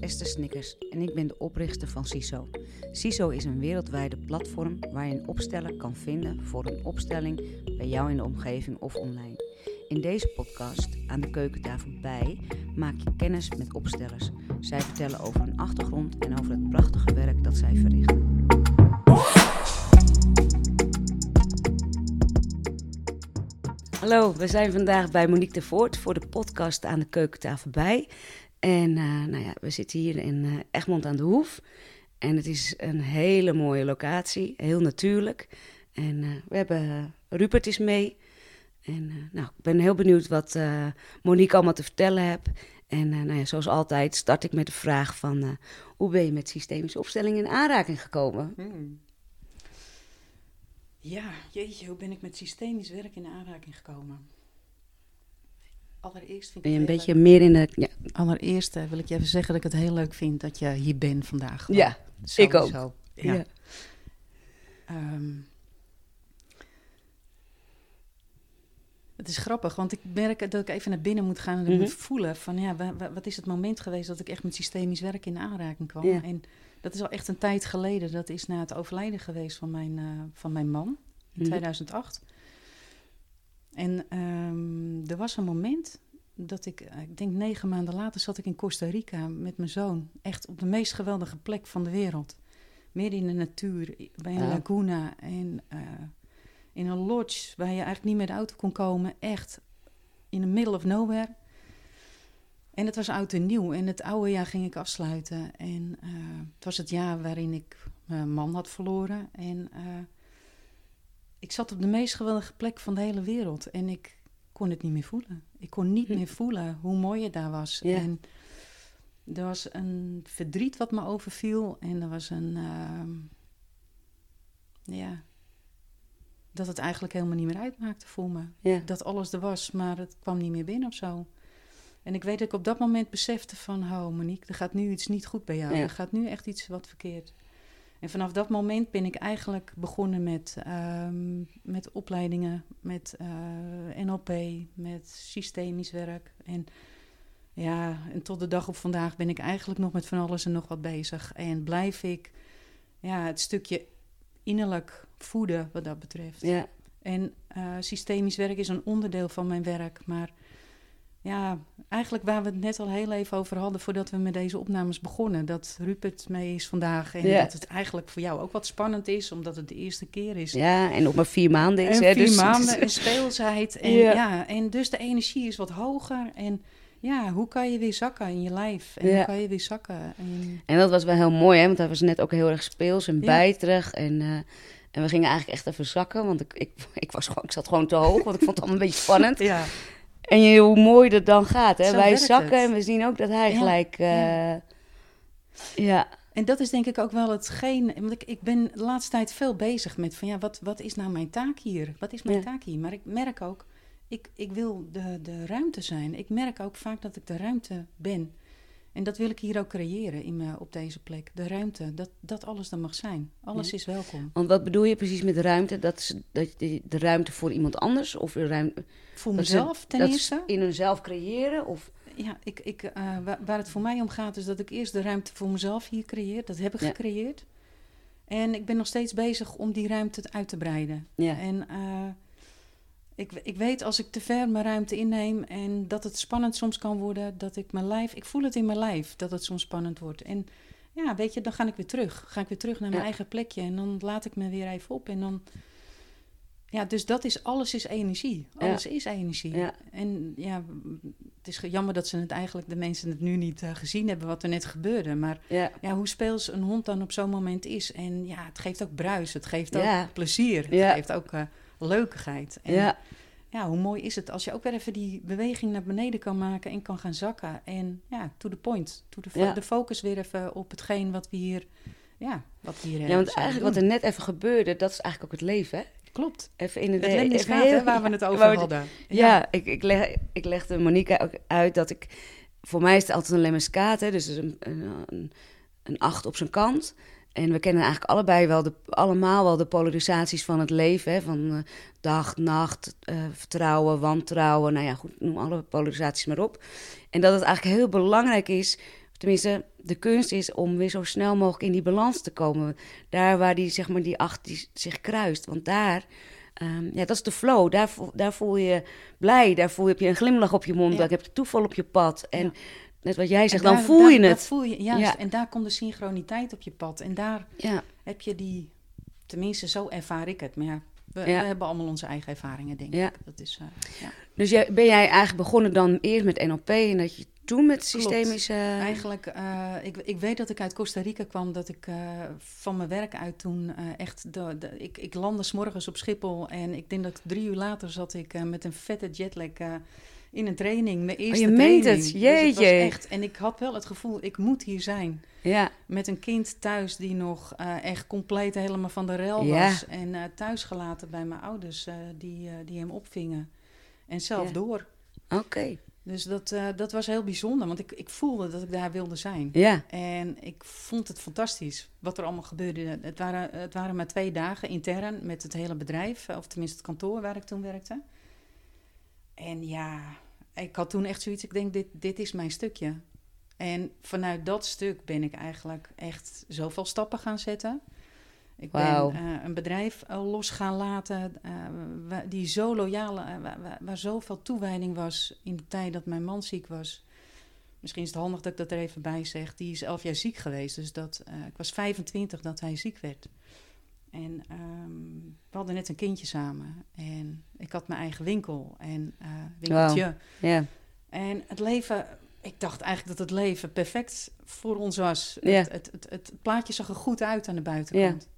Esther Snickers en ik ben de oprichter van CISO. CISO is een wereldwijde platform waar je een opsteller kan vinden voor een opstelling bij jou in de omgeving of online. In deze podcast, aan de keukentafel bij, maak je kennis met opstellers. Zij vertellen over hun achtergrond en over het prachtige werk dat zij verrichten. Hallo, we zijn vandaag bij Monique de Voort voor de podcast aan de keukentafel bij. En uh, nou ja, we zitten hier in uh, Egmond aan de Hoef. En het is een hele mooie locatie, heel natuurlijk. En uh, we hebben Rupert is mee. En nou, ik ben heel benieuwd wat Monique allemaal te vertellen hebt. En nou ja, zoals altijd start ik met de vraag van... hoe ben je met systemische opstellingen in aanraking gekomen? Hmm. Ja, jeetje, hoe ben ik met systemisch werk in aanraking gekomen? Allereerst vind ben je een beetje meer in de... Ja, Allereerst eh, wil ik je even zeggen dat ik het heel leuk vind dat je hier bent vandaag. Gewoon. ja ik ook. Ja. Ja. Ehm, het is grappig, want ik merk dat ik even naar binnen moet gaan en dat ik Mhm. moet voelen van ja, wa- wa- wat is het moment geweest dat ik echt met systemisch werk in aanraking kwam. Ja. En dat is al echt een tijd geleden. Dat is na het overlijden geweest van mijn, eh, van mijn man in Mhm. 2008. En ehm, er was een moment dat ik, eh, ik denk negen maanden later, zat ik in Costa Rica met mijn zoon. Echt op de meest geweldige plek van de wereld. Midden in de natuur, bij een laguna. En eh, in een lodge waar je eigenlijk niet met de auto kon komen. Echt in the middle of nowhere. En het was oud en nieuw. En het oude jaar ging ik afsluiten. En eh, het was het jaar waarin ik mijn man had verloren. En ik zat op de meest geweldige plek van de hele wereld. En ik kon het niet meer voelen. Ik kon niet Hm. meer voelen hoe mooi het daar was. Ja. En er was een verdriet wat me overviel. En er was een... ehm, ja... Dat het eigenlijk helemaal niet meer uitmaakte voor me Ja. dat alles er was, maar het kwam niet meer binnen of zo. En ik weet dat ik op dat moment besefte van, oh Monique, er gaat nu iets niet goed bij jou. Ja. Er gaat nu echt iets wat verkeerd. En vanaf dat moment ben ik eigenlijk begonnen met, ehm, met opleidingen, met eh, NLP, met systemisch werk. En ja, en tot de dag op vandaag ben ik eigenlijk nog met van alles en nog wat bezig. En blijf ik ja, het stukje innerlijk voeden wat dat betreft. Ja. En eh, systemisch werk is een onderdeel van mijn werk. Maar ja, eigenlijk waar we het net al heel even over hadden voordat we met deze opnames begonnen. Dat Rupert mee is vandaag. En Ja. dat het eigenlijk voor jou ook wat spannend is, omdat het de eerste keer is. ja, en nog maar vier maanden is. En hè, vier dus- maanden en speelsheid. En, Ja. ja. en dus de energie is wat hoger. En ja, hoe kan je weer zakken in je lijf? En Ja. hoe kan je weer zakken? En, En dat was wel heel mooi, hè? Want hij was net ook heel erg speels en bijterig. En, eh, en we gingen eigenlijk echt even zakken, want ik, ik, ik, was gewoon, ik zat gewoon te hoog, want ik vond het allemaal een beetje spannend. ja, En je, hoe mooi dat dan gaat, hè? Zo Wij zakken het. en we zien ook dat hij Ja, gelijk... eh, ja. En dat is denk ik ook wel hetgeen. Want ik, ik ben de laatste tijd veel bezig met van ja, wat, wat is nou mijn taak hier? Wat is mijn Ja. taak hier? Maar ik merk ook, ik, ik wil de, de ruimte zijn. Ik merk ook vaak dat ik de ruimte ben. En dat wil ik hier ook creëren in op deze plek. De ruimte, dat, dat alles er mag zijn. Alles Ja. is welkom. Want wat bedoel je precies met ruimte? Dat is dat de ruimte voor iemand anders? Of de ruimte Voor ze- mezelf ten eerste. in hunzelf creëren? Of, Ja, ik, ik, eh, waar, waar het voor mij om gaat, is dat ik eerst de ruimte voor mezelf hier creëer. Dat heb ik Ja. gecreëerd. En ik ben nog steeds bezig om die ruimte uit te breiden. ja. En eh, ik, ik weet als ik te ver mijn ruimte inneem en dat het spannend soms kan worden, dat ik mijn lijf, ik voel het in mijn lijf dat het soms spannend wordt. En ja, weet je, dan ga ik weer terug. Ga ik weer terug naar mijn Ja. eigen plekje en dan laat ik me weer even op. En dan, ja, dus dat is, alles is energie. Ja. Alles is energie. Ja. En ja, het is jammer dat ze het eigenlijk, de mensen het nu niet eh, gezien hebben wat er net gebeurde. Maar ja. ja, hoe speels een hond dan op zo'n moment is. En ja, het geeft ook bruis, het geeft ook plezier, het geeft ook eh, leukigheid. En ja. ja, hoe mooi is het als je ook weer even die beweging naar beneden kan maken en kan gaan zakken. En ja, to the point. To the Ja. De focus weer even op hetgeen wat we hier, ja, wat we hier ja, want eigenlijk wat er net even gebeurde, dat is eigenlijk ook het leven, hè? Klopt. Even in het, Het even lemniscaat, heel- hè, waar we het over we- hadden. Ja, ik, ik, leg, ik legde Monique ook uit dat ik... Voor mij is het altijd een lemniscaat, hè, dus is een, een, een acht op zijn kant. En we kennen eigenlijk allebei wel de, allemaal wel de polarisaties van het leven. Hè, van eh, dag, nacht, eh, vertrouwen, wantrouwen. Nou ja, goed, noem alle polarisaties maar op. En dat het eigenlijk heel belangrijk is tenminste, de kunst is om weer zo snel mogelijk in die balans te komen. Daar waar die, zeg maar, die acht die zich kruist. Want daar, ehm, ja, dat is de flow. Daar, voel- daar voel je je blij, daar voel je, heb je een glimlach op je mond, Ja. daar heb je toeval op je pad. En Ja. Net wat jij zegt, dan voel daar- je daar het. voel je, juist. Ja. En daar komt de synchroniteit op je pad. En daar Ja, heb je die, tenminste zo ervaar ik het. Maar ja, we, hebben allemaal onze eigen ervaringen, denk Ja. ik. Dat is, eh, ja. dus jij, ben jij eigenlijk begonnen dan eerst met NLP en dat je toen met Klopt. systemische... Eigenlijk, eh, ik, ik weet dat ik uit Costa Rica kwam, dat ik eh, van mijn werk uit toen echt... De, de, ik, ik landde 's morgens op Schiphol en ik denk dat drie uur later zat ik met een vette jetlag in een training. Mijn eerste Oh, je meent training. het? Dus het was Jeetje. echt, en ik had wel het gevoel, ik moet hier zijn. Ja, Met een kind thuis die nog eh, echt compleet helemaal van de rel Ja. was. En eh thuis gelaten bij mijn ouders eh, die, die hem opvingen. En zelf Ja. door. oké. Dus dat, dat was heel bijzonder, want ik, ik voelde dat ik daar wilde zijn. Ja, En ik vond het fantastisch wat er allemaal gebeurde. Het waren, het waren maar twee dagen intern met het hele bedrijf, of tenminste het kantoor waar ik toen werkte. En ja, ik had toen echt zoiets, ik denk, dit, dit is mijn stukje. En vanuit dat stuk ben ik eigenlijk echt zoveel stappen gaan zetten. Ik ben eh, een bedrijf eh, los gaan laten eh, die zo loyaal, eh, wa- wa- waar zoveel toewijding was in de tijd dat mijn man ziek was. Misschien is het handig dat ik dat er even bij zeg. Die is elf jaar ziek geweest. Dus dat, ik was 25 dat hij ziek werd. En ehm, we hadden net een kindje samen. En ik had mijn eigen winkel. En eh winkeltje. ja, En het leven... Ik dacht eigenlijk dat het leven perfect voor ons was. Het, het, het, het plaatje zag er goed uit aan de buitenkant.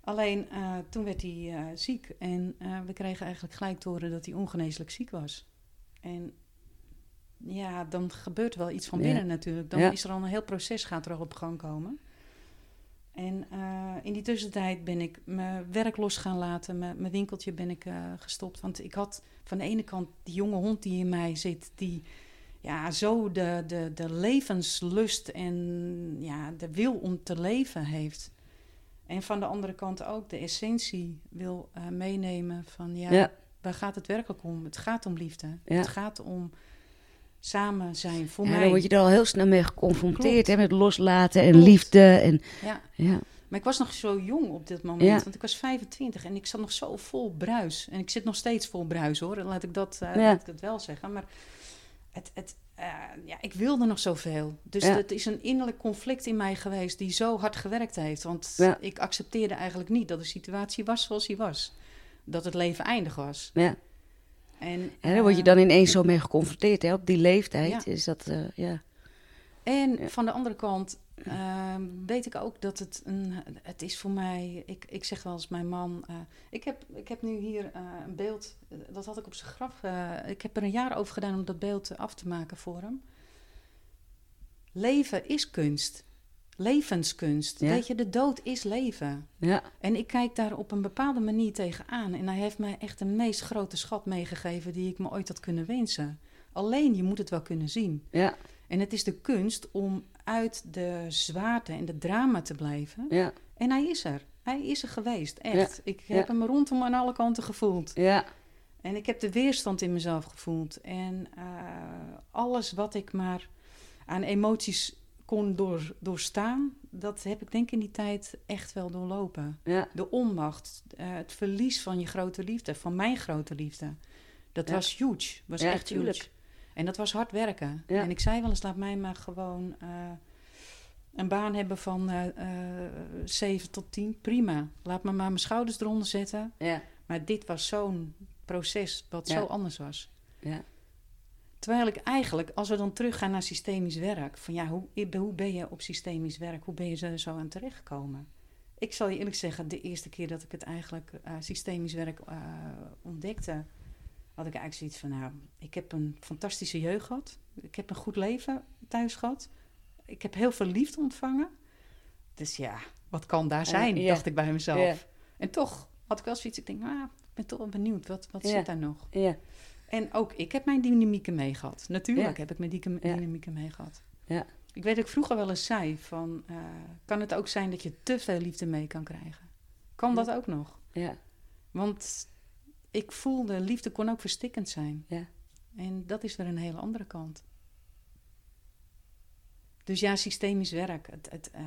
Alleen eh, toen werd hij eh, ziek. En we kregen eigenlijk gelijk te horen dat hij ongeneeslijk ziek was. En ja, dan gebeurt wel iets van binnen natuurlijk. Dan is er al een heel proces gaat er al op gang komen. En eh, in die tussentijd ben ik mijn werk los gaan laten. Mijn, mijn winkeltje ben ik eh, gestopt. Want ik had van de ene kant die jonge hond die in mij zit... die ja, zo de, de, de levenslust en ja, de wil om te leven heeft. En van de andere kant ook de essentie wil eh, meenemen van... ja, ja, waar gaat het werkelijk om? Het gaat om liefde. Ja. Het gaat om samen zijn voor Ja, mij. dan word je er al heel snel mee geconfronteerd, hè, met loslaten en Klopt. liefde. En, Ja. ja, Maar ik was nog zo jong op dit moment, Ja. want ik was 25 en ik zat nog zo vol bruis. En ik zit nog steeds vol bruis hoor, laat ik dat, Ja. laat ik dat wel zeggen. Maar het, het, eh, ja, ik wilde nog zoveel. Dus Ja. het is een innerlijk conflict in mij geweest die zo hard gewerkt heeft. Want Ja. ik accepteerde eigenlijk niet dat de situatie was zoals die was. Dat het leven eindig was. ja. En, En daar word je eh, dan ineens zo mee geconfronteerd, hè, op die leeftijd. Ja. Is dat, eh, ja. En Ja. van de andere kant ehm, weet ik ook dat het een. Het is voor mij. Ik, ik zeg wel eens mijn man. eh, ik, heb, ik heb nu hier een beeld. dat had ik op zijn graf. ik heb er een jaar over gedaan om dat beeld af te maken voor hem. Leven is kunst. Levenskunst. Ja. Weet je, de dood is leven. Ja, En ik kijk daar op een bepaalde manier tegenaan. En hij heeft mij echt de meest grote schat meegegeven die ik me ooit had kunnen wensen. Alleen je moet het wel kunnen zien. ja, En het is de kunst om uit de zwaarte en de drama te blijven. ja, En hij is er. Hij is er geweest, echt. Ik heb hem rondom aan alle kanten gevoeld. ja, En ik heb de weerstand in mezelf gevoeld. En eh, alles wat ik maar aan emoties kon door, doorstaan, dat heb ik denk in die tijd echt wel doorlopen. ja, De onmacht, eh, het verlies van je grote liefde, van mijn grote liefde. Dat Ja. was huge, was Ja, echt tuurlijk. huge. En dat was hard werken. En ik zei wel eens, laat mij maar gewoon eh, een baan hebben van eh eh, 7 tot 10. Prima. Laat me maar mijn schouders eronder zetten. ja, Maar dit was zo'n proces wat zo anders was. ja, Terwijl ik eigenlijk, als we dan teruggaan naar systemisch werk, van ja, hoe, hoe ben je op systemisch werk, hoe ben je er zo aan terechtgekomen? Ik zal je eerlijk zeggen, de eerste keer dat ik het eigenlijk eh, systemisch werk eh, ontdekte, had ik eigenlijk zoiets van, nou, ik heb een fantastische jeugd gehad, ik heb een goed leven thuis gehad, ik heb heel veel liefde ontvangen. Dus ja, wat kan daar zijn, ja. dacht ik bij mezelf. En toch had ik wel zoiets, ik denk, ah, ik ben toch wel benieuwd, wat, wat zit daar nog? ja, En ook ik heb mijn dynamieken meegehad. Natuurlijk Ja. heb ik mijn dieke- Ja. dynamieken meegehad. Ja. Ik weet dat ik vroeger wel eens zei van... eh, kan het ook zijn dat je te veel liefde mee kan krijgen? Kan dat ook nog? ja, Want ik voelde, liefde kon ook verstikkend zijn. Ja. En dat is weer een hele andere kant. Dus ja, systemisch werk. Het, het, uh...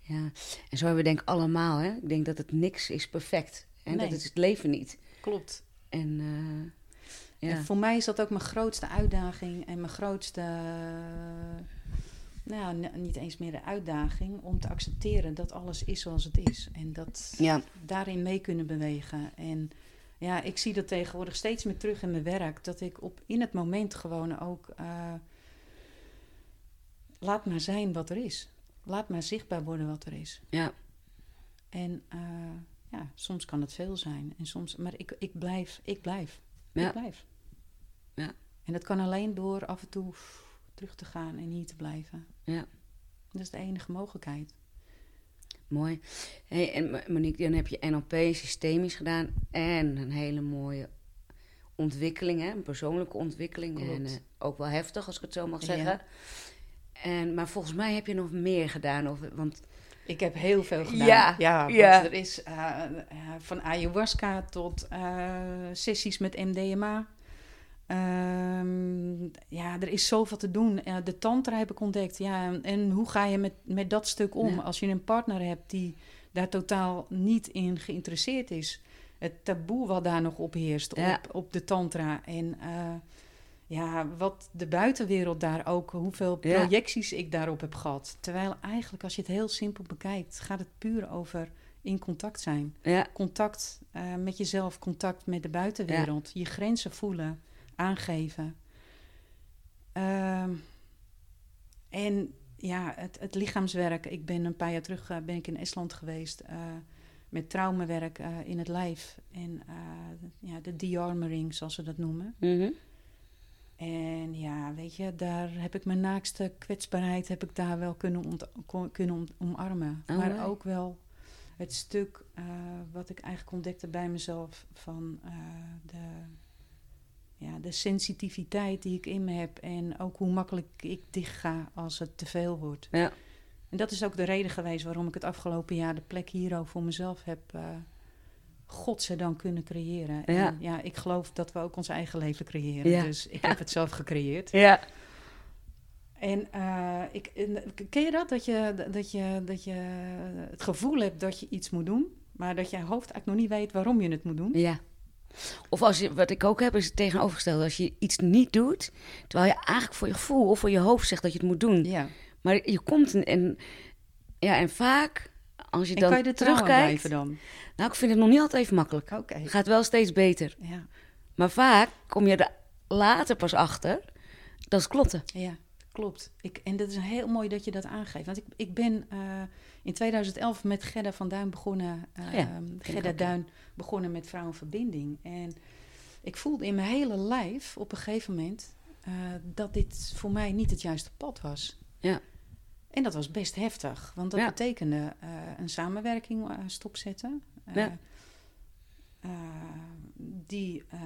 Ja, en zo hebben we denk ik allemaal. Hè? Ik denk dat het niks is perfect. En Nee. dat is het leven niet. Klopt. En eh, ja. En voor mij is dat ook mijn grootste uitdaging en mijn grootste, nou ja, niet eens meer de uitdaging, om te accepteren dat alles is zoals het is. En dat ja, daarin mee kunnen bewegen. En ja, ik zie dat tegenwoordig steeds meer terug in mijn werk, dat ik op, in het moment gewoon ook, eh, laat maar zijn wat er is. Laat maar zichtbaar worden wat er is. ja, En eh, ja, soms kan het veel zijn. En soms, maar ik, ik blijf, ik blijf. Ja. Ik blijf. Ja. En dat kan alleen door af en toe pff, terug te gaan en hier te blijven. ja. Dat is de enige mogelijkheid. Mooi. Hey, en Monique, dan heb je NLP systemisch gedaan en een hele mooie ontwikkeling, hè? een persoonlijke ontwikkeling. Klopt. En eh, ook wel heftig, als ik het zo mag Ja. zeggen. En, maar volgens mij heb je nog meer gedaan. Of, want Ik heb heel veel gedaan. Ja, ja, want ja. er is eh, eh, van ayahuasca tot sessies met MDMA. Ehm, ja, er is zoveel te doen. Eh, de tantra heb ik ontdekt. Ja, en- en hoe ga je met, met dat stuk om Ja. als je een partner hebt die daar totaal niet in geïnteresseerd is? Het taboe wat daar nog op heerst Ja. op, op de tantra. En eh, ja, wat de buitenwereld daar ook, hoeveel Ja. projecties ik daarop heb gehad. Terwijl eigenlijk, als je het heel simpel bekijkt, gaat het puur over in contact zijn. Contact eh, met jezelf, contact met de buitenwereld. Je grenzen voelen, aangeven. Ehm, en ja, het, het lichaamswerk. Ik ben een paar jaar terug eh, ben ik in Estland geweest eh, met traumawerk eh, in het lijf. En ja, de de-armoring, zoals ze dat noemen. mhm. En ja, weet je, daar heb ik mijn naakste kwetsbaarheid heb ik daar wel kunnen, kon- kunnen om- omarmen. Oh, maar ook wel het stuk wat ik eigenlijk ontdekte bij mezelf van de, ja, de sensitiviteit die ik in me heb. En ook hoe makkelijk ik dicht ga als het te veel wordt. ja, En dat is ook de reden geweest waarom ik het afgelopen jaar de plek hier ook voor mezelf heb, eh godzijdank kunnen creëren. Ja. En ja, ik geloof dat we ook ons eigen leven creëren. Ja. Dus ik heb het zelf gecreëerd. ja, En eh, ik, en, ken je dat? Dat je, dat, je, dat je het gevoel hebt dat je iets moet doen, maar dat je hoofd eigenlijk nog niet weet waarom je het moet doen. ja. Of als je, wat ik ook heb, is het tegenovergestelde. Als je iets niet doet, terwijl je eigenlijk voor je gevoel of voor je hoofd zegt dat je het moet doen. Ja. Maar je komt en, en, ja, en vaak, als je En dan kan je er terugkijkt... dan? Nou, ik vind het nog niet altijd even makkelijk. Het gaat wel steeds beter. Ja. Maar vaak kom je er later pas achter dat het klopte. Ja, klopt. Ik, en dat is heel mooi dat je dat aangeeft. Want ik, ik ben eh, in 2011 met Gerda van Duin begonnen. eh, Ja, ik Gerda. Duin begonnen met Vrouwenverbinding. En ik voelde in mijn hele lijf op een gegeven moment eh, dat dit voor mij niet het juiste pad was. Ja. En dat was best heftig, want dat Ja. betekende een samenwerking stopzetten. Ja. Eh, die eh,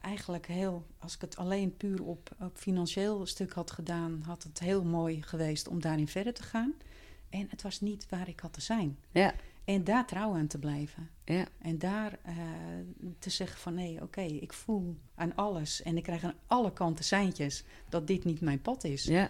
eigenlijk heel, als ik het alleen puur op, op financieel stuk had gedaan, had het heel mooi geweest om daarin verder te gaan. En het was niet waar ik had te zijn. Ja, En daar trouw aan te blijven. ja, En daar eh, te zeggen van nee, oké, ik voel aan alles en ik krijg aan alle kanten seintjes dat dit niet mijn pad is. ja.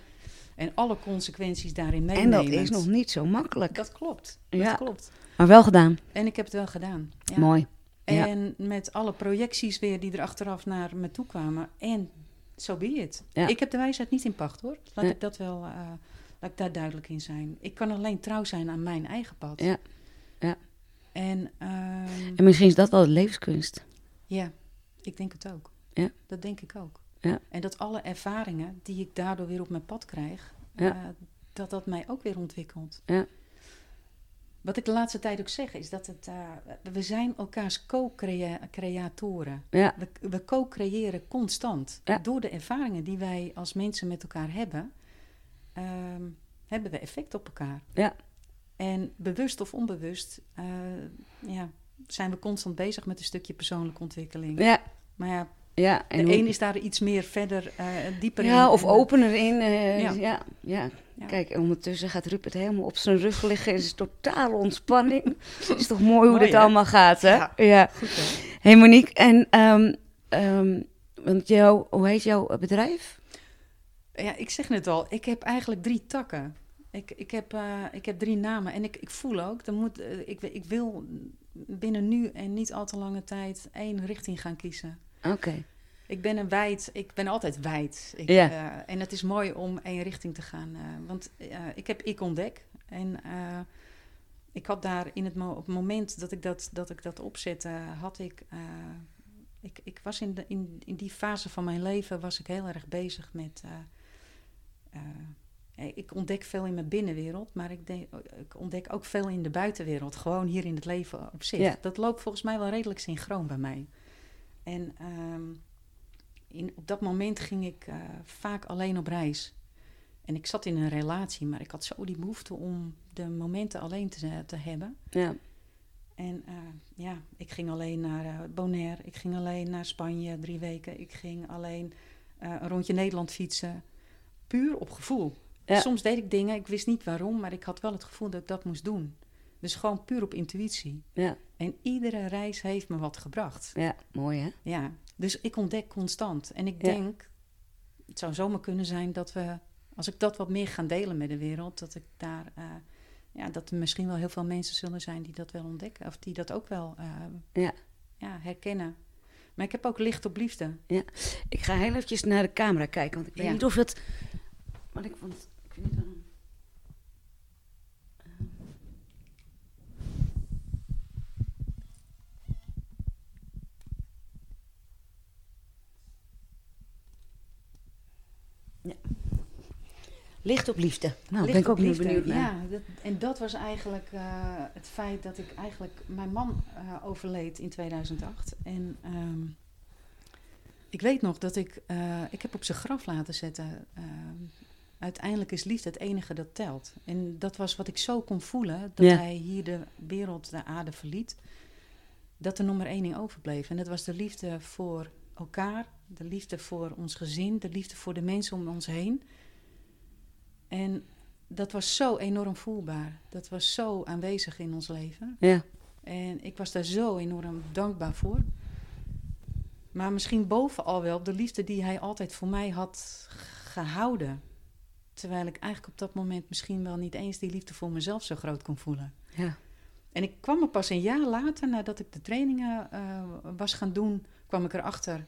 En alle consequenties daarin En meenemen. dat is nog niet zo makkelijk. Dat klopt. Ja. Dat klopt. Maar wel gedaan. En ik heb het wel gedaan. Ja. Mooi. Ja. En met alle projecties weer die er achteraf naar me toe kwamen. En zo so be it. Ja. Ik heb de wijsheid niet in pacht hoor. Laat Nee. ik dat wel, eh, laat ik daar duidelijk in zijn. Ik kan alleen trouw zijn aan mijn eigen pad. Ja. Ja. En, ehm, En misschien is dat wel de levenskunst. ja, ik denk het ook. Ja. Dat denk ik ook. Ja. En dat alle ervaringen die ik daardoor weer op mijn pad krijg, Ja. eh, dat dat mij ook weer ontwikkelt. Ja. Wat ik de laatste tijd ook zeg, is dat het, eh, we zijn elkaars co-creatoren. Ja, We, we co-creëren constant. Ja. Door de ervaringen die wij als mensen met elkaar hebben, ehm, hebben we effect op elkaar. Ja. En bewust of onbewust eh, ja, zijn we constant bezig met een stukje persoonlijke ontwikkeling. ja, Maar ja, ja. de En hoe- een is daar iets meer verder, eh, dieper in. ja, of En, opener in. eh, Ja. ja. Kijk, en ondertussen gaat Rupert helemaal op zijn rug liggen. Het is totale ontspanning. Het is toch mooi hoe Mooi, dit hè? allemaal gaat, hè? Ja. ja. Goed hè? hey Monique, en ehm, ehm, want jou, hoe heet jouw bedrijf? Ja, ik zeg net al, ik heb eigenlijk drie takken. Ik, ik, heb, uh, ik heb drie namen en ik, ik voel ook, dan moet, ik, ik wil binnen nu en niet al te lange tijd één richting gaan kiezen. Oké. Okay. Ik ben een wijd, ik ben altijd wijd. Ik, ja. Uh, en het is mooi om één richting te gaan. want ik heb Ik Ontdek. En ik had daar in het, mo op het moment dat ik dat, dat, ik dat opzette, had ik ik, ik was in, de, in, in die fase van mijn leven was ik heel erg bezig met. Ik ontdek veel in mijn binnenwereld, maar ik, denk, ik, ontdek ook veel in de buitenwereld. Gewoon hier in het leven op zich. Dat loopt volgens mij wel redelijk synchroon bij mij. En um, in, op dat moment ging ik uh, vaak alleen op reis. En ik zat in een relatie, maar ik had zo die behoefte om de momenten alleen te, te hebben. Ja. En uh, ja, ik ging alleen naar uh, Bonaire, ik ging alleen naar Spanje drie weken, ik ging alleen een rondje Nederland fietsen. Puur op gevoel. Ja. Soms deed ik dingen, ik wist niet waarom, maar ik had wel het gevoel dat ik dat moest doen. Dus gewoon puur op intuïtie. Ja. En iedere reis heeft me wat gebracht. Ja, mooi hè? Ja, dus ik ontdek constant. En ik denk, het zou zomaar kunnen zijn dat we, als ik dat wat meer ga delen met de wereld, dat ik daar ja, dat er misschien wel heel veel mensen zullen zijn die dat wel ontdekken. Of die dat ook wel uh, ja. Ja, herkennen. Maar ik heb ook licht op liefde. Ja, ik ga heel eventjes naar de camera kijken. Want ik weet ja. niet of het... Want ik vond... Ik vind het wel... Licht op liefde. Nou, Licht ben ik ook niet benieuwd naar. Ja, dat, en dat was eigenlijk uh, het feit dat ik eigenlijk... Mijn man uh, overleed in 2008. En um, ik weet nog dat ik... Uh, ik heb op zijn graf laten zetten... uiteindelijk is liefde het enige dat telt. En dat was wat ik zo kon voelen... dat ja. hij hier de wereld, de aarde verliet. Dat er nog maar één ding overbleef. En dat was de liefde voor elkaar. De liefde voor ons gezin. De liefde voor de mensen om ons heen... En dat was zo enorm voelbaar. Dat was zo aanwezig in ons leven. Ja. En ik was daar zo enorm dankbaar voor. Maar misschien bovenal wel de liefde die hij altijd voor mij had gehouden. Terwijl ik eigenlijk op dat moment misschien wel niet eens die liefde voor mezelf zo groot kon voelen. Ja. En ik kwam er pas een jaar later, nadat ik de trainingen uh, was gaan doen, kwam ik erachter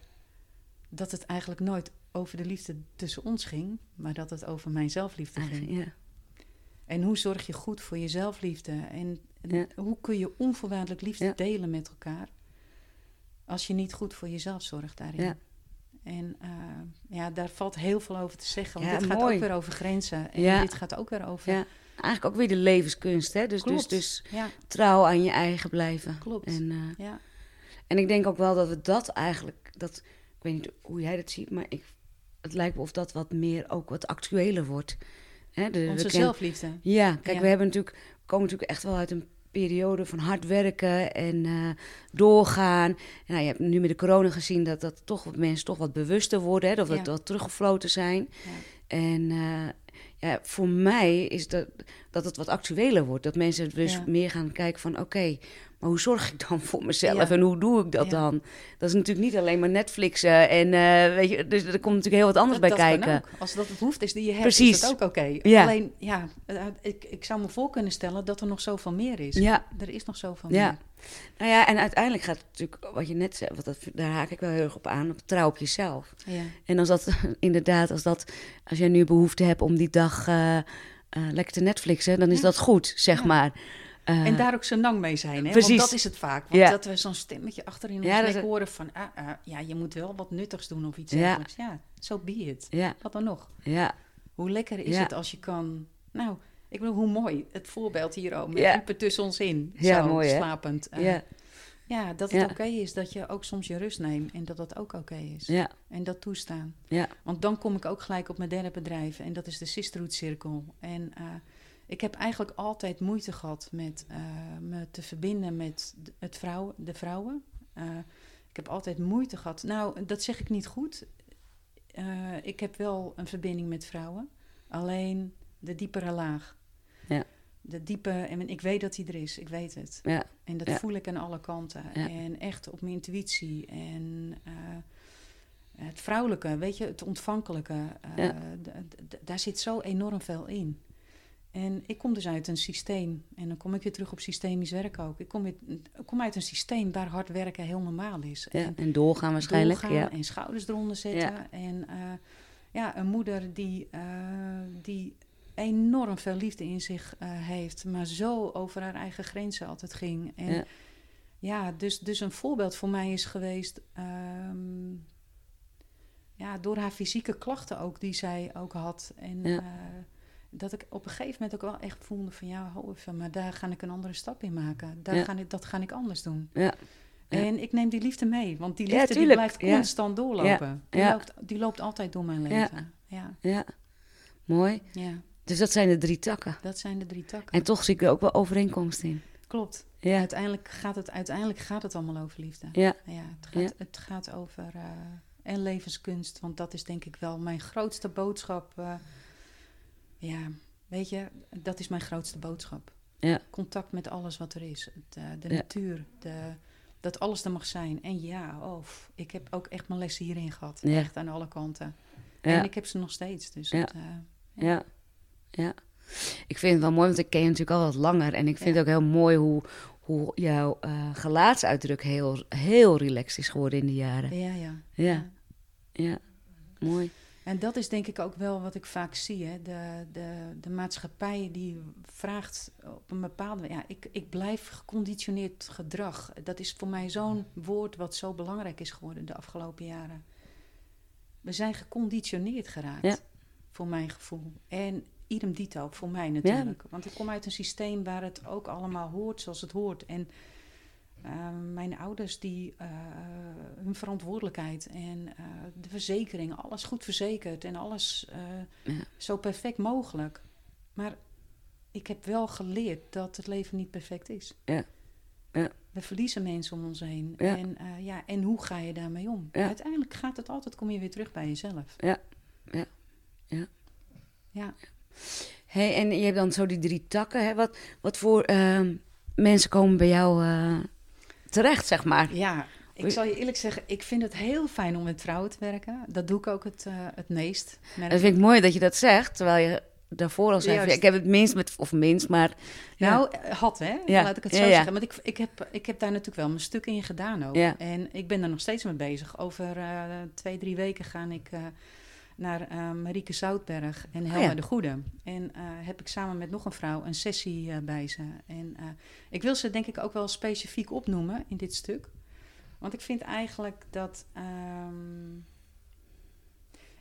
dat het eigenlijk nooit over de liefde tussen ons ging, maar dat het over mijn zelfliefde ging. Ja. En hoe zorg je goed voor je zelfliefde? En ja. hoe kun je onvoorwaardelijk liefde ja. delen met elkaar als je niet goed voor jezelf zorgt daarin? En uh, ja, daar valt heel veel over te zeggen. Want dit mooi. gaat ook weer over grenzen. En dit gaat ook weer over. Ja. Eigenlijk ook weer de levenskunst. Hè? Dus, dus, dus trouw aan je eigen blijven. Klopt. En, uh, ja. en ik denk ook wel dat we dat eigenlijk. Dat, ik weet niet hoe jij dat ziet, maar ik het lijkt me of dat wat meer ook wat actueler wordt. Hè, de, Onze zelfliefde. Ja, kijk, ja. we hebben natuurlijk, we komen natuurlijk echt wel uit een periode van hard werken en uh, doorgaan. Nou, je hebt nu met de corona gezien dat, dat toch wat mensen toch wat bewuster worden, hè, dat we ja. wat teruggefloten zijn. Ja. En uh, ja, voor mij is dat, dat het wat actueler wordt. Dat mensen dus meer gaan kijken van... oké, maar hoe zorg ik dan voor mezelf en hoe doe ik dat dan? Dat is natuurlijk niet alleen maar Netflixen en uh, weet je, dus er komt natuurlijk heel wat anders dat, bij dat kijken. Ook. Als dat het hoeft is die je hebt, Precies. is dat ook oké. Okay. Ja. Alleen, ja, ik, ik zou me voor kunnen stellen dat er nog zoveel meer is. Ja. Er is nog zoveel ja. meer. Nou ja, en uiteindelijk gaat het natuurlijk, wat je net zei, wat dat, daar haak ik wel heel erg op aan, op trouw op jezelf. Ja. En als dat inderdaad, als dat, als jij nu behoefte hebt om die dag uh, uh, lekker te Netflixen, dan is dat goed, zeg maar. Uh, en daar ook zo lang mee zijn, hè? Precies. Want dat is het vaak. Want ja. dat we zo'n stemmetje achterin ons ja, nek horen van... Ah, ah, ja, je moet wel wat nuttigs doen of iets dergelijks. Ja, zo so be it. Ja. Wat dan nog? Ja. Hoe lekker is het als je kan... Nou, ik bedoel, hoe mooi. Het voorbeeld hier ook. Met ja. tussen ons in. Ja, zo, mooi, slapend. Uh, ja. ja, dat het oké okay is dat je ook soms je rust neemt. En dat dat ook oké okay is. Ja. En dat toestaan. Ja. Want dan kom ik ook gelijk op mijn derde bedrijf. En dat is de Sisterhood Cirkel. En... Uh, ik heb eigenlijk altijd moeite gehad met uh, me te verbinden met het vrouwen, de vrouwen. Uh, ik heb altijd moeite gehad. Nou, dat zeg ik niet goed. Uh, ik heb wel een verbinding met vrouwen. Alleen de diepere laag. Ja. De diepe, en ik weet dat die er is, ik weet het. Ja. En dat ja. voel ik aan alle kanten. Ja. En echt op mijn intuïtie. En het het vrouwelijke, weet je, het ontvankelijke. eh, Ja. daar zit zo enorm veel in. En ik kom dus uit een systeem, en dan kom ik weer terug op systemisch werk ook. Ik kom, weer, kom uit een systeem waar hard werken heel normaal is. Ja, En en doorgaan waarschijnlijk. doorgaan Ja. en schouders eronder zetten. Ja. En eh, ja, een moeder die, eh, die enorm veel liefde in zich eh, heeft, maar zo over haar eigen grenzen altijd ging. En Ja. ja, dus, dus een voorbeeld voor mij is geweest. ehm, ja, door haar fysieke klachten ook, die zij ook had. En Ja. Dat ik op een gegeven moment ook wel echt voelde van ja, hou even, maar daar ga ik een andere stap in maken. Daar Ja. ga ik, dat ga ik anders doen. Ja. En ik neem die liefde mee, want die liefde die blijft constant doorlopen. Die. Loopt, die loopt altijd door mijn leven. Ja. ja, mooi. Ja. Dus dat zijn de drie takken. dat zijn de drie takken. En toch zie ik er ook wel overeenkomst in. Klopt. Ja, Uiteindelijk, gaat het, uiteindelijk gaat het allemaal over liefde. ja, Ja, het gaat, Ja. Het gaat over eh, en levenskunst, want dat is denk ik wel mijn grootste boodschap. eh, ja, weet je, dat is mijn grootste boodschap. Ja. Contact met alles wat er is. Eh, de Ja. natuur, de, dat alles er mag zijn. En ja, oh, ik heb ook echt mijn lessen hierin gehad. Ja. Echt aan alle kanten. En ik heb ze nog steeds. Dus Ja. het, eh, ja, ja. Ik vind het wel mooi, want ik ken je natuurlijk al wat langer. En ik vind het ook heel mooi hoe, hoe jouw eh, gelaatsuitdruk heel, heel relaxed is geworden in de jaren. ja, ja. Ja, ja, mooi. En dat is denk ik ook wel wat ik vaak zie. Hè? De, de, de maatschappij die vraagt op een bepaalde... Ja, ik, ik blijf geconditioneerd gedrag. Dat is voor mij zo'n woord wat zo belangrijk is geworden de afgelopen jaren. We zijn geconditioneerd geraakt, Ja. voor mijn gevoel. En idem dito, voor mij natuurlijk. Want ik kom uit een systeem waar het ook allemaal hoort zoals het hoort. En eh, mijn ouders, die, eh, hun verantwoordelijkheid en eh, de verzekering, alles goed verzekerd en alles eh, Ja. zo perfect mogelijk. Maar ik heb wel geleerd dat het leven niet perfect is. Ja. Ja. We verliezen mensen om ons heen. Ja. En, ja, en hoe ga je daarmee om? Uiteindelijk gaat het altijd, kom je weer terug bij jezelf. Ja. Ja. Ja. Ja. Hey, en je hebt dan zo die drie takken. Hè? Wat, wat voor ehm, mensen komen bij jou terecht, zeg maar? Ja, ik zal je eerlijk zeggen, ik vind het heel fijn om met vrouwen te werken. Dat doe ik ook het, eh, het meest. Dat vind ik mooi dat je dat zegt, terwijl je daarvoor al zei... Juist. Ik heb het minst met... Of minst, maar... ja. Nou, eh, had hè, Ja, laat ik het zo ja. zeggen. Want ik, ik, heb, ik heb daar natuurlijk wel mijn stuk in gedaan ook. En ik ben daar nog steeds mee bezig. Over eh, twee, drie weken ga ik naar eh, Marieke Zoutberg en Helma Oh ja. de Goede. En eh, heb ik samen met nog een vrouw een sessie eh, bij ze. En ik wil ze denk ik ook wel specifiek opnoemen in dit stuk. Want ik vind eigenlijk dat... ehm,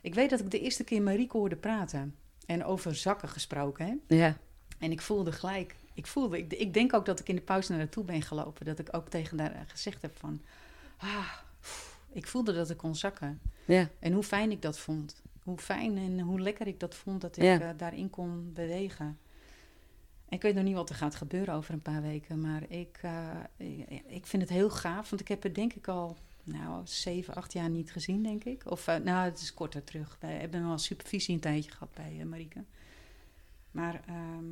ik weet dat ik de eerste keer Marieke hoorde praten. En over zakken gesproken, hè. Ja, En ik voelde gelijk, ik voelde, ik, ik denk ook dat ik in de pauze naar naartoe ben gelopen. Dat ik ook tegen haar gezegd heb van, ah, ik voelde dat ik kon zakken. ja, En hoe fijn ik dat vond. Hoe fijn en hoe lekker ik dat vond dat ik Ja. eh, daarin kon bewegen. En ik weet nog niet wat er gaat gebeuren over een paar weken. Maar ik, eh, ik- ik vind het heel gaaf. Want ik heb het denk ik al nou, zeven, acht jaar niet gezien, denk ik. Of eh, nou, het is korter terug. Wij hebben wel supervisie een tijdje gehad bij Marieke. Maar ehm,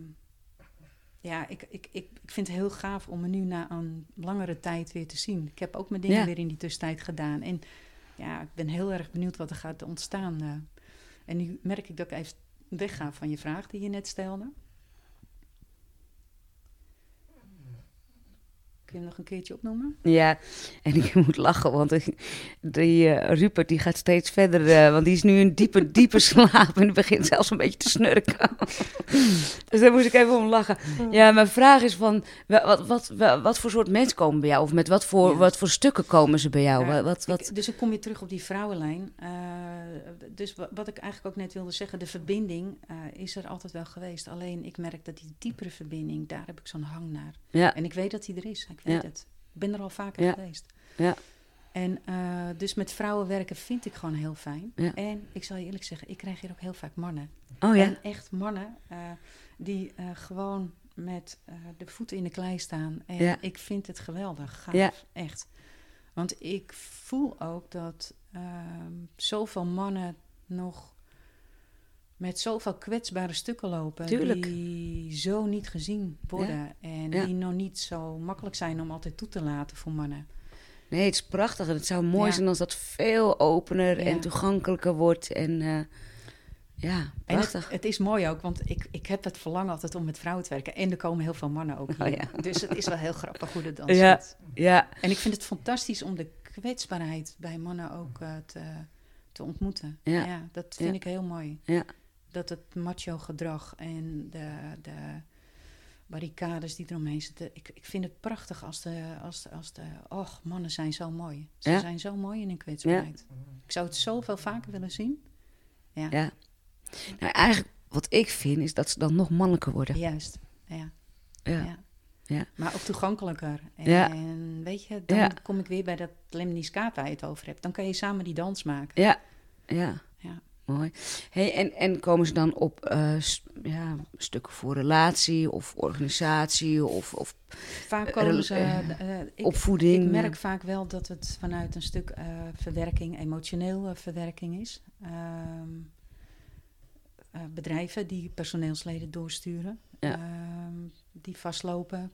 ja, ik, ik, ik, ik vind het heel gaaf om me nu na een langere tijd weer te zien. Ik heb ook mijn dingen Ja. weer in die tussentijd gedaan. En ja, ik ben heel erg benieuwd wat er gaat ontstaan. En nu merk ik dat ik even wegga van je vraag die je net stelde. Je hem nog een keertje opnoemen? ja. En ik moet lachen, want die, eh, Rupert die gaat steeds verder... eh, want die is nu in diepe, diepe slaap en begint zelfs een beetje te snurken. dus daar moest ik even om lachen. Ja, mijn vraag is van... wa- Wat, wat, wa- wat, voor soort mensen komen bij jou? Of met wat voor, Ja. wat voor stukken komen ze bij jou? Ja, Wat, wat, Ik- dus ik kom weer terug op die vrouwenlijn. Eh, dus wa- wat ik eigenlijk ook net wilde zeggen, de verbinding is er altijd wel geweest. Alleen ik merk dat die diepere verbinding, daar heb ik zo'n hang naar. ja, En ik weet dat die er is. Ik weet het. Ik ben er al vaker geweest. Ja. En eh, dus met vrouwen werken vind ik gewoon heel fijn. Ja. En ik zal je eerlijk zeggen, ik krijg hier ook heel vaak mannen. oh ja? En echt mannen eh, die eh, gewoon met de voeten in de klei staan. En Ja. ik vind het geweldig, gaaf, Ja. echt. Want ik voel ook dat ehm, zoveel mannen nog met zoveel kwetsbare stukken lopen. Tuurlijk. Die zo niet gezien worden. En Ja. die nog niet zo makkelijk zijn om altijd toe te laten voor mannen. Nee, het is prachtig. En het zou mooi Ja. zijn als dat veel opener en toegankelijker wordt. En eh, ja, En het, prachtig. het is mooi ook, want ik, ik heb het verlangen altijd om met vrouwen te werken. En er komen heel veel mannen ook hier. Oh ja. Dus het is wel heel grappig hoe dat dan Ja. zit. Ja, En ik vind het fantastisch om de kwetsbaarheid bij mannen ook eh, te, te ontmoeten. Ja. dat vind ik heel mooi. ja, Dat het macho gedrag en de, de barricades die eromheen zitten. Ik, ik vind het prachtig als de, als de, als de... Och, mannen zijn zo mooi. Ze Ja. zijn zo mooi in hun kwetsbaarheid. Ik zou het zoveel vaker willen zien. Ja, ja. Nou, eigenlijk wat ik vind is dat ze dan nog mannelijker worden. juist. Ja. Ja, Ja. Maar ook toegankelijker. En Ja. weet je, dan Ja. kom ik weer bij dat lemniscaat waar je het over hebt. Dan kan je samen die dans maken. ja, ja. Mooi. Hey, en, en komen ze dan op eh, ja, stukken voor relatie of organisatie of, of Vaak Eh, komen ze... eh, ik, opvoeding? ik merk vaak wel dat het vanuit een stuk eh, verwerking, emotioneel verwerking is. Ehm, eh, bedrijven die personeelsleden doorsturen, Ja. ehm, die vastlopen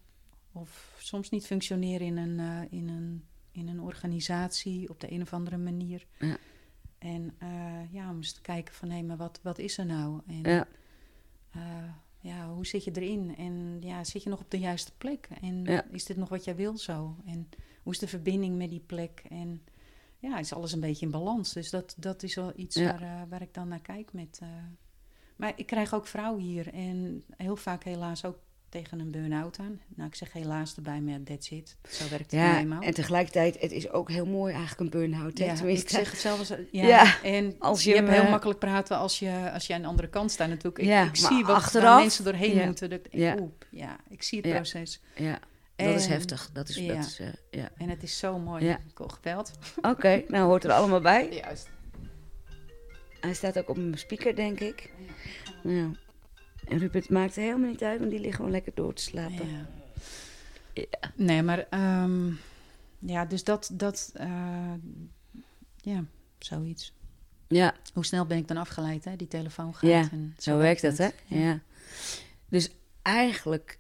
of soms niet functioneren in een, in een, in een organisatie op de een of andere manier. Ja. En eh, ja, om eens te kijken van hé, maar wat, wat is er nou? En, Ja, eh, ja, hoe zit je erin? En ja, zit je nog op de juiste plek? En Ja. is dit nog wat jij wil zo? En hoe is de verbinding met die plek? En ja, is alles een beetje in balans? Dus dat, dat is wel iets Ja. waar, eh, waar ik dan naar kijk. Met, Maar ik krijg ook vrouwen hier en heel vaak helaas ook tegen een burn-out aan. Nou, ik zeg helaas erbij, maar that's it. Zo werkt het ja eenmaal. en tegelijkertijd, het is ook heel mooi eigenlijk een burn-out. hè? Ja, Tenminste, ik zeg het zelf als... Ja, Ja, en als je, je hebt heel eh, makkelijk praten als je, als je aan de andere kant staat natuurlijk. Ik, Ja, ik zie wat achteraf- mensen doorheen ja. moeten. Dat ik, Ja. ja, ik zie het proces. ja, dat is En- heftig. Dat is, ja. dat is, eh, ja. En het is zo mooi. Ja. Ik gebeld. Oké, nou hoort er allemaal bij. Juist. Hij staat ook op mijn speaker, denk ik. En Rupert maakt helemaal niet uit, want die ligt gewoon lekker door te slapen. Ja. Ja. Nee, maar ehm, ja, dus dat, dat eh, ja, zoiets. Ja, Hoe snel ben ik dan afgeleid, hè? Die telefoon gaat. Ja, en zo werkt dat, hè? het. Ja. Dus eigenlijk,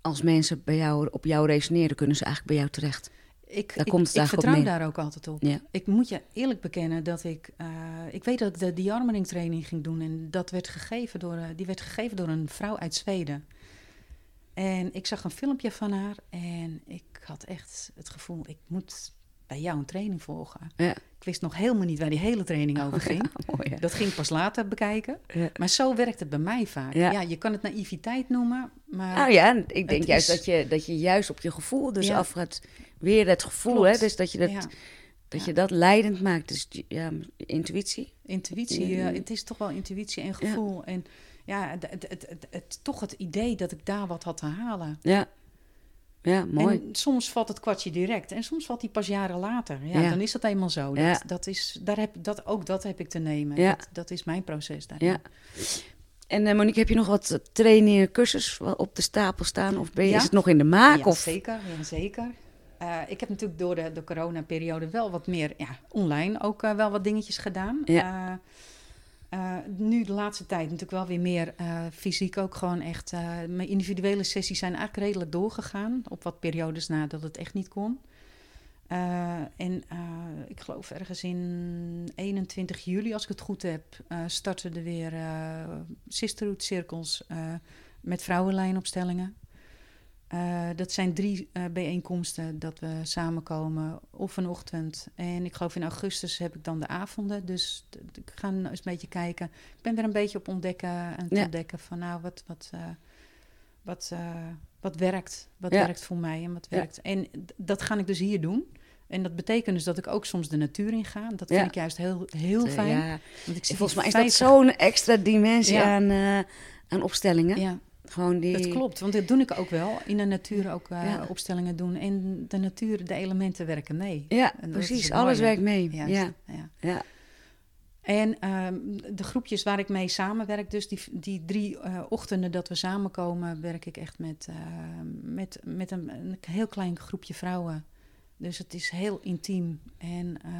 als mensen bij jou, op jou resoneren, kunnen ze eigenlijk bij jou terecht. Ik, Daar ik, komt vertrouw daar ook altijd op. Ja. Ik moet je eerlijk bekennen dat ik... eh, ik weet dat ik de de-armoring training ging doen. En dat werd gegeven door, eh, die werd gegeven door een vrouw uit Zweden. En ik zag een filmpje van haar. En ik had echt het gevoel, ik moet bij jou een training volgen. Ja. Ik wist nog helemaal niet waar die hele training over ging. Ja, mooi, hè? Dat ging ik pas later bekijken. Maar zo werkt het bij mij vaak. Ja. Je kan het naïviteit noemen, maar... Nou ja, ik denk juist is- dat, je, dat je juist op je gevoel dus af gaat. Weer het gevoel, Klopt. hè? Dus dat je dat, dat, je dat leidend maakt. Dus ja, intuïtie. Intuïtie, Ja. eh, het is toch wel intuïtie en gevoel. En ja, het, het, het- toch het idee dat ik daar wat had te halen. Ja, ja mooi. En soms valt het kwartje direct en soms valt die pas jaren later. Ja, Ja. dan is dat eenmaal zo. Ja. Dat, dat is, daar heb, dat, ook dat heb ik te nemen. Ja. Dat, dat is mijn proces daarin. Ja. En eh, Monique, heb je nog wat trainingen, cursus op de stapel staan? Of ben je, Ja. is het nog in de maak? Ja, of? zeker. Ja, zeker. Eh, ik heb natuurlijk door de, de coronaperiode wel wat meer ja, online ook eh, wel wat dingetjes gedaan. Eh, eh, nu de laatste tijd natuurlijk wel weer meer eh, fysiek ook gewoon echt. eh, mijn individuele sessies zijn eigenlijk redelijk doorgegaan. Op wat periodes na dat het echt niet kon. En ik geloof ergens in 21 juli, als ik het goed heb, starten er weer sisterhood cirkels met vrouwenlijnopstellingen. Eh, dat zijn drie eh, bijeenkomsten dat we samenkomen of een ochtend. En ik geloof in augustus heb ik dan de avonden. Dus ik ga eens een beetje kijken. Ik ben er een beetje op ontdekken en Ja. ontdekken van nou, wat, wat, eh, wat, wat werkt. Wat Ja. werkt voor mij en wat Ja. werkt. En dat ga ik dus hier doen. En dat betekent dus dat ik ook soms de natuur in ga. Dat vind ik juist heel, heel fijn. Ja. Want ik Volgens mij is dat 50 zo'n extra dimensie aan, aan opstellingen. Ja, Gewoon die... dat klopt. Want dat doe ik ook wel. In de natuur ook eh, Ja. opstellingen doen. En de natuur, de elementen werken mee. Ja, precies. Alles werkt mee. Juist, Ja, ja. ja. En ehm, de groepjes waar ik mee samenwerk, dus die, die drie eh, ochtenden dat we samenkomen, werk ik echt met, eh, met, met een, een heel klein groepje vrouwen. Dus het is heel intiem. En eh,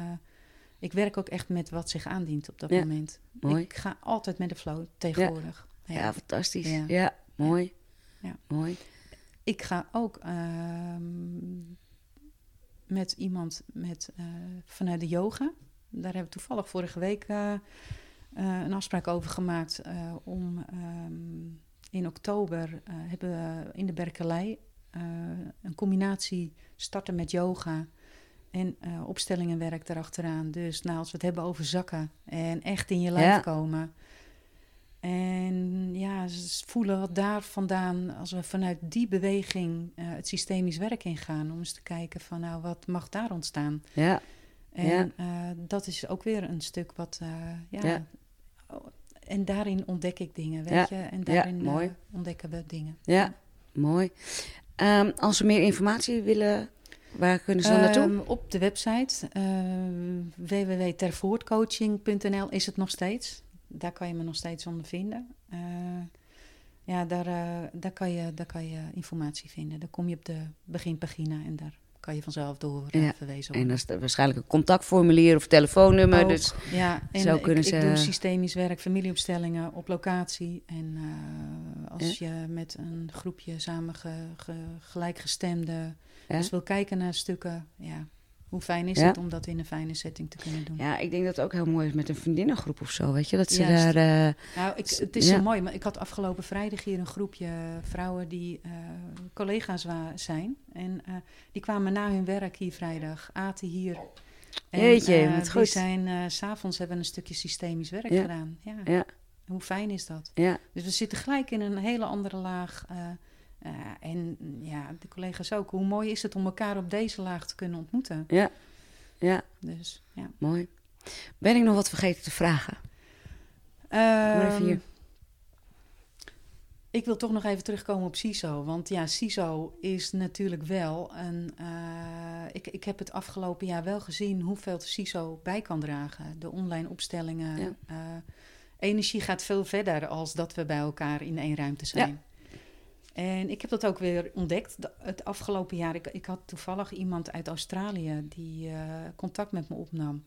ik werk ook echt met wat zich aandient op dat Ja, moment. mooi. Ik ga altijd met de flow tegenwoordig. Ja, fantastisch. Ja. Mooi. Ja. Mooi. Ik ga ook ehm, met iemand met, uh, vanuit de yoga. Daar hebben we toevallig vorige week uh, een afspraak over gemaakt. om um, in oktober hebben we in de Berkeley een combinatie starten met yoga en opstellingenwerk erachteraan. Dus nou, als we het hebben over zakken en echt in je lijf komen en ja, ze voelen wat daar vandaan, als we vanuit die beweging uh, het systemisch werk ingaan, om eens te kijken van nou, wat mag daar ontstaan? Ja. En ja. Uh, dat is ook weer een stuk wat, uh, ja, ja. En daarin ontdek ik dingen, weet je? En daarin mooi. ontdekken we dingen. Ja, mooi. Um, als we meer informatie willen, waar kunnen ze dan naartoe? Um, op de website www.tervoortcoaching.nl is het nog steeds daar kan je me nog steeds onder vinden. Uh, ja, daar, uh, daar, kan je, daar kan je informatie vinden. Dan kom je op de beginpagina en daar kan je vanzelf door uh, ja. verwezen worden. En dat is waarschijnlijk een contactformulier of telefoonnummer. Ook, dus ja, en zo kunnen ik, ze... ik doe systemisch werk, familieopstellingen op locatie. En als ja? je met een groepje samen ge, ge, gelijkgestemde... Ja? Dus wil kijken naar stukken, ja, hoe fijn is het om dat in een fijne setting te kunnen doen? Ja, ik denk dat het ook heel mooi is met een vriendinnengroep of zo, weet je? Dat ze daar... Uh, nou, ik, het is zo mooi, maar ik had afgelopen vrijdag hier een groepje vrouwen die uh, collega's zijn. En uh, die kwamen na hun werk hier vrijdag, aten hier. En, Jeetje, wat die goed. zijn, s'avonds hebben een stukje systemisch werk gedaan. Ja. ja. Hoe fijn is dat? Ja. Dus we zitten gelijk in een hele andere laag... Uh, en ja, de collega's ook. Hoe mooi is het om elkaar op deze laag te kunnen ontmoeten? Ja, ja. Dus, ja. Mooi. Ben ik nog wat vergeten te vragen? Um, even hier. Ik wil toch nog even terugkomen op CISO. Want ja, CISO is natuurlijk wel een. Uh, ik, ik heb het afgelopen jaar wel gezien hoeveel CISO bij kan dragen. De online opstellingen. Ja. Uh, energie gaat veel verder als dat we bij elkaar in één ruimte zijn. Ja. En ik heb dat ook weer ontdekt het afgelopen jaar. Ik, ik had toevallig iemand uit Australië die uh, contact met me opnam.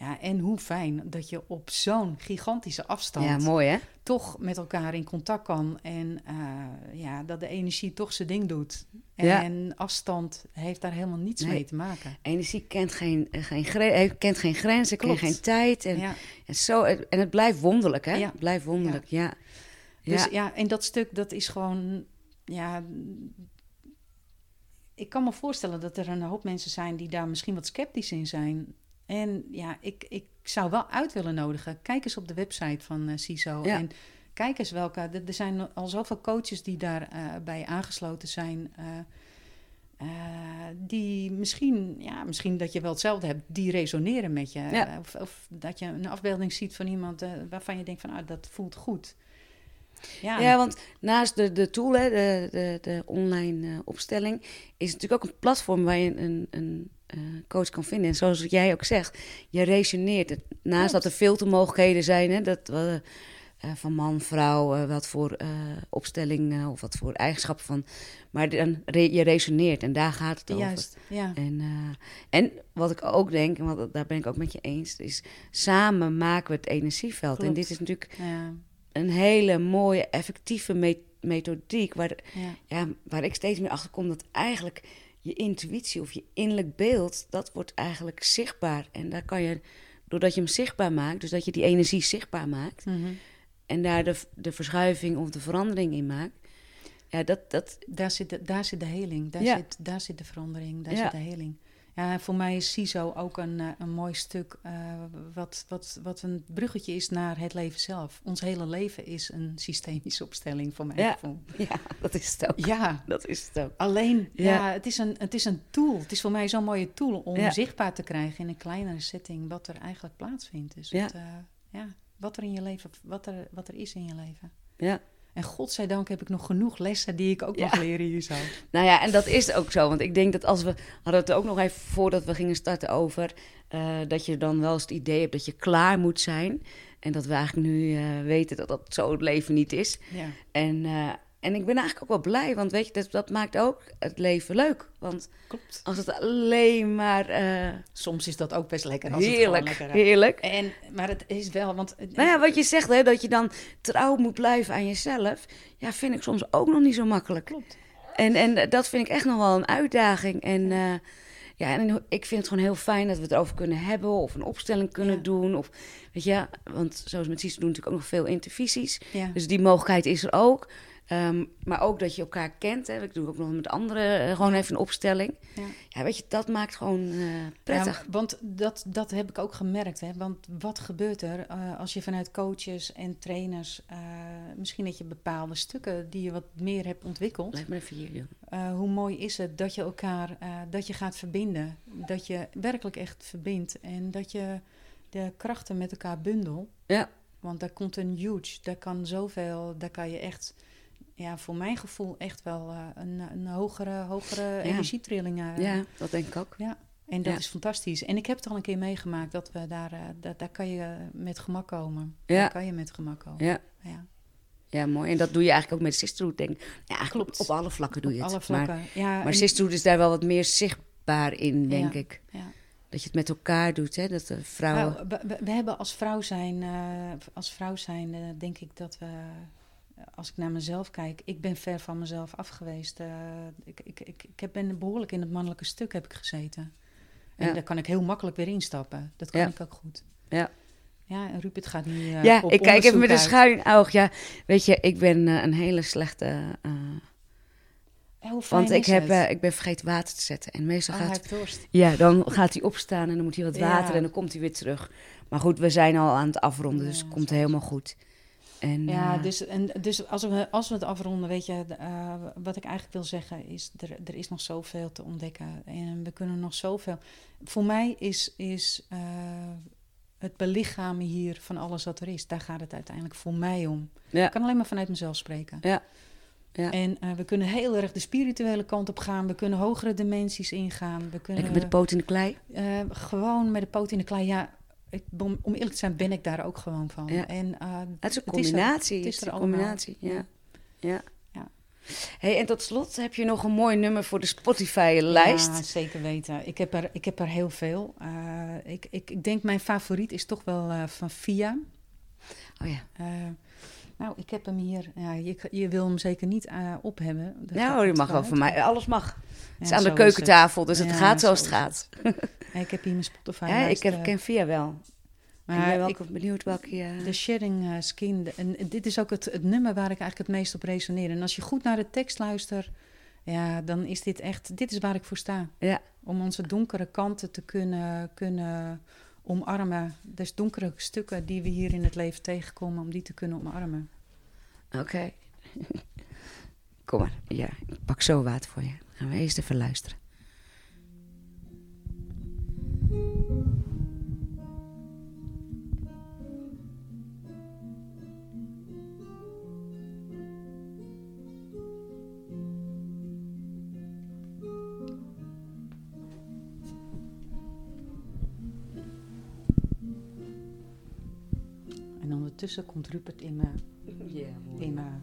Ja, en hoe fijn dat je op zo'n gigantische afstand ja, mooi, hè? toch met elkaar in contact kan. En uh, ja, dat de energie toch zijn ding doet. En ja. afstand heeft daar helemaal niets nee. mee te maken. Energie kent geen, geen, gre kent geen grenzen, kent geen tijd. En, ja. en, zo, en het blijft wonderlijk, hè? Het blijft wonderlijk, ja. Dus ja, en dat stuk, dat is gewoon ja, ik kan me voorstellen dat er een hoop mensen zijn die daar misschien wat sceptisch in zijn. En ja, ik, ik zou wel uit willen nodigen. Kijk eens op de website van uh, CISO. En kijk eens welke. Er zijn al zoveel coaches die daarbij uh, bij aangesloten zijn. Uh, die misschien, ja, misschien dat je wel hetzelfde hebt, die resoneren met je. Ja. Of, of, dat je een afbeelding ziet van iemand waarvan je denkt van ah, dat voelt goed. Ja. ja, want naast de, de tool, hè, de, de, de online uh, opstelling, is het natuurlijk ook een platform waar je een, een uh, coach kan vinden. En zoals jij ook zegt, je resoneert. Naast dat er filtermogelijkheden zijn, hè, dat, uh, van man, vrouw, wat voor opstelling of wat voor eigenschappen van. Maar dan re je resoneert en daar gaat het over. Juist, ja. En, en wat ik ook denk, en wat, daar ben ik ook met je eens, is samen maken we het energieveld. Klopt. En dit is natuurlijk. Ja een hele mooie, effectieve methodiek. Waar, ja. ja. waar ik steeds meer achter kom dat eigenlijk je intuïtie of je innerlijk beeld, dat wordt eigenlijk zichtbaar. En daar kan je, doordat je hem zichtbaar maakt, dus dat je die energie zichtbaar maakt. Mm -hmm. En daar de, de verschuiving of de verandering in maakt. Ja, dat, dat... Daar, zit de, daar zit de heling, daar, ja. zit, daar zit de verandering, daar ja. zit de heling. Ja, voor mij is CISO ook een, eh, een mooi stuk uh, wat, wat, wat een bruggetje is naar het leven zelf. Ons hele leven is een systemische opstelling voor mij. Ja, ja dat is het ook. Ja, dat is het ook. Alleen, ja, ja het, is een, het is een tool. Het is voor mij zo'n mooie tool om ja. zichtbaar te krijgen in een kleinere setting wat er eigenlijk plaatsvindt. Dus ja. Wat, uh, ja, wat er in je leven, wat er, wat er is in je leven. Ja. En godzijdank heb ik nog genoeg lessen die ik ook ja. mag leren hier zo. Nou ja, en dat is ook zo. Want ik denk dat als we... hadden het ook nog even voordat we gingen starten over... Uh, dat je dan wel eens het idee hebt dat je klaar moet zijn. En dat we eigenlijk nu uh, weten dat dat zo het leven niet is. Ja. En... Uh, en ik ben eigenlijk ook wel blij, want weet je, dat, dat maakt ook het leven leuk. Want Klopt. als het alleen maar... Uh, Soms is dat ook best lekker. Als heerlijk, het lekker, heerlijk. En, maar het is wel, want... Nou ja, wat je zegt, hè, dat je dan trouw moet blijven aan jezelf... Ja, vind ik soms ook nog niet zo makkelijk. Klopt. En, en dat vind ik echt nog wel een uitdaging. En uh, Ja, en ik vind het gewoon heel fijn dat we het erover kunnen hebben of een opstelling kunnen Ja. doen. Of, weet je, want zoals met Cies doen natuurlijk ook nog veel intervisies. Ja. Dus die mogelijkheid is er ook. Ehm, maar ook dat je elkaar kent. Hè. Ik doe ook nog met anderen eh, gewoon even een opstelling. Ja. Ja, weet je, dat maakt gewoon eh, prettig. Ja, want dat, dat heb ik ook gemerkt. Hè? Want wat gebeurt er eh, als je vanuit coaches en trainers... misschien dat je bepaalde stukken die je wat meer hebt ontwikkeld... Lijkt me even hier, hoe mooi is het dat je elkaar dat je gaat verbinden. Dat je werkelijk echt verbindt. En dat je de krachten met elkaar bundelt. Ja. Want daar komt een huge, daar kan zoveel, daar kan je echt... Ja, voor mijn gevoel echt wel eh, een, een hogere, hogere energietrilling. eh, Ja, dat denk ik ook. ja, en dat Ja. is fantastisch. En ik heb het al een keer meegemaakt dat we daar, eh, dat, daar kan je met gemak komen. Ja. Daar kan je met gemak komen. Ja. Ja. Ja, mooi. En dat doe je eigenlijk ook met Sisterhood, denk ik. Ja, eigenlijk Klopt. op alle vlakken doe je Op het. alle vlakken. Maar, ja, maar Sisterhood is daar wel wat meer zichtbaar in, denk Ja. ik. ja. Dat je het met elkaar doet, hè. Dat de vrouwen... Nou, we, we- we hebben als vrouw zijn, als vrouw zijn, denk ik dat we, als ik naar mezelf kijk, ik ben ver van mezelf af geweest. Eh, ik, ik, ik, ik heb- ben behoorlijk in het mannelijke stuk heb ik gezeten. En Ja. daar kan ik heel makkelijk weer instappen. Dat kan Ja. ik ook goed. Ja. Ja, en Rupert gaat nu eh, ja, op ik kijk even met een schuin oog. Ja, weet je, ik ben eh, een hele slechte... Hoe fijn want ik, heb, ik ben vergeten water te zetten. En meestal Oh, hij gaat... dorst. Ja, dan gaat hij opstaan en dan moet hij wat Ja. water en dan komt hij weer terug. Maar goed, we zijn al aan het afronden, dus het komt helemaal goed. En, Ja, eh, dus, en, dus als, we, als we het afronden, weet je, eh, wat ik eigenlijk wil zeggen is, er, er is nog zoveel te ontdekken. En we kunnen nog zoveel. Voor mij is, is eh, het belichamen hier van alles wat er is, daar gaat het uiteindelijk voor mij om. Ja. Ik kan alleen maar vanuit mezelf spreken. Ja. Ja. En we kunnen heel erg de spirituele kant op gaan. We kunnen hogere dimensies ingaan. We kunnen Lekker met de poot in de klei. gewoon met de poot in de klei. Ja, ik, om, eerlijk te zijn ben ik daar ook gewoon van. Ja. En, eh, Het is een Het is er- combinatie. het is er combinatie, ja. ja. Ja. Hey, en tot slot heb je nog een mooi nummer voor de Spotify-lijst. Ja, zeker weten. Ik heb er, ik heb er heel veel. Eh, ik, ik, ik denk mijn favoriet is toch wel eh, van Via. Oh ja. Eh, nou, ik heb hem hier. Ja, je, je wil hem zeker niet eh, op hebben. Dat hoor, je mag wel van mij. Alles mag. Het is aan de keukentafel, dus het gaat zoals zo het gaat. Ja, ik heb hier mijn Spotify. Ja, ik heb, eh, ken Via wel. ik maar ben wel ik- benieuwd welke je... De Shedding eh, Skin. de- En dit is ook het, het nummer waar ik eigenlijk het meest op resoneer. En als je goed naar de tekst luistert, ja, dan is dit echt, dit is waar ik voor sta. Ja. Om onze donkere kanten te kunnen, kunnen omarmen. Dus donkere stukken die we hier in het leven tegenkomen, om die te kunnen omarmen. Oké. Kom maar. Ja, ik pak zo water voor je. Gaan we eerst even luisteren. Ondertussen komt Rupert in mijn, Ja, in mijn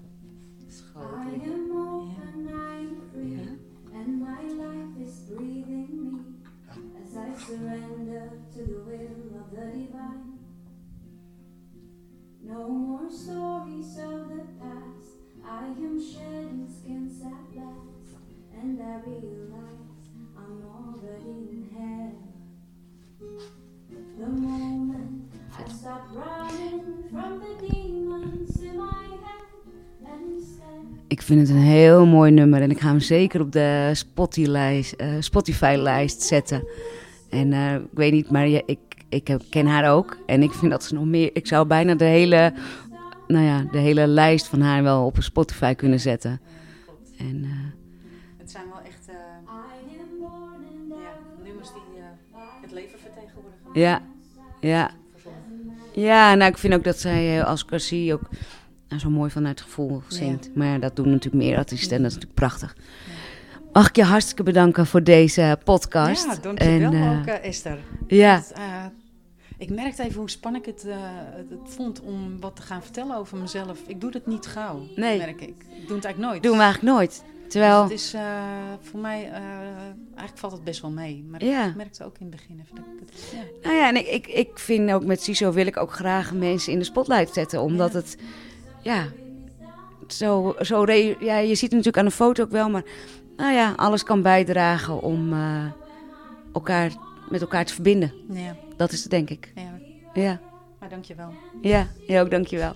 mooi nummer en ik ga hem zeker op de Spotify-lijst Spotify-lijst zetten. En eh, ik weet niet, maar ja, ik, ik ken haar ook. En ik vind dat ze nog meer... Ik zou bijna de hele, nou ja, de hele lijst van haar wel op een Spotify kunnen zetten. En eh, Het zijn wel echt in ja, nummers die eh, het leven vertegenwoordigen. ja, ja. Ja, nou ik vind ook dat zij eh, als Cassie ook nou, zo mooi vanuit het gevoel zingt. Maar ja, dat doen natuurlijk meer artiesten en dat is natuurlijk prachtig. Mag ik je hartstikke bedanken voor deze podcast. Ja, dankjewel En, eh, ook, eh, Esther. Ja, Het, eh, ik merkte even hoe spannend ik het, eh, het, het vond om wat te gaan vertellen over mezelf. Ik doe dat niet gauw, Nee. merk ik. Ik doe het eigenlijk nooit. doen we eigenlijk nooit. Terwijl, Dus het is eh, voor mij, eh, eigenlijk valt het best wel mee. Maar Ja. ik merkte ook in het begin even dat ik het... Ja. nou ja, en ik, ik, ik vind ook met CISO wil ik ook graag mensen in de spotlight zetten. Omdat het, ja, zo, zo re- ja, je ziet het natuurlijk aan de foto ook wel, maar nou ja, alles kan bijdragen om, eh, elkaar met elkaar te verbinden. Ja, Dat is het, denk ik. ja. Ja, Maar dankjewel. ja, ja ook dankjewel.